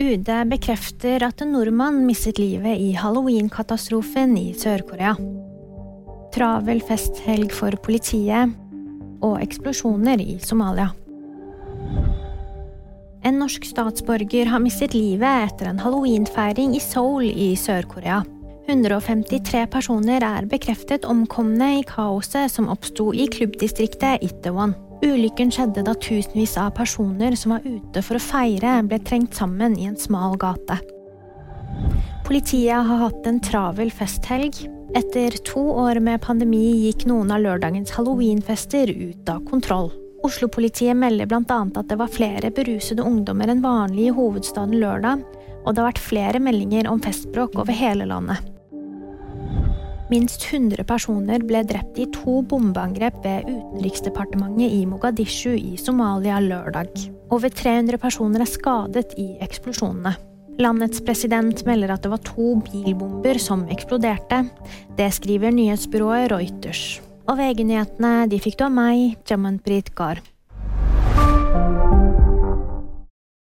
UD bekrefter at en nordmann mistet livet i halloween-katastrofen i Sør-Korea. Travel festhelg for politiet og eksplosjoner i Somalia. En norsk statsborger har mistet livet etter en halloweenfeiring i Seoul i Sør-Korea. 153 personer er bekreftet omkomne i kaoset som oppsto i klubbdistriktet Itaewon. Ulykken skjedde da tusenvis av personer som var ute for å feire, ble trengt sammen i en smal gate. Politiet har hatt en travel festhelg. Etter to år med pandemi gikk noen av lørdagens halloweenfester ut av kontroll. Oslo-politiet melder bl.a. at det var flere berusede ungdommer enn vanlig i hovedstaden lørdag, og det har vært flere meldinger om festbråk over hele landet. Minst 100 personer ble drept i to bombeangrep ved Utenriksdepartementet i Mogadishu i Somalia lørdag. Over 300 personer er skadet i eksplosjonene. Landets president melder at det var to bilbomber som eksploderte. Det skriver nyhetsbyrået Reuters. Og VG-nyhetene de fikk du av meg, Jamanpreet Gahr.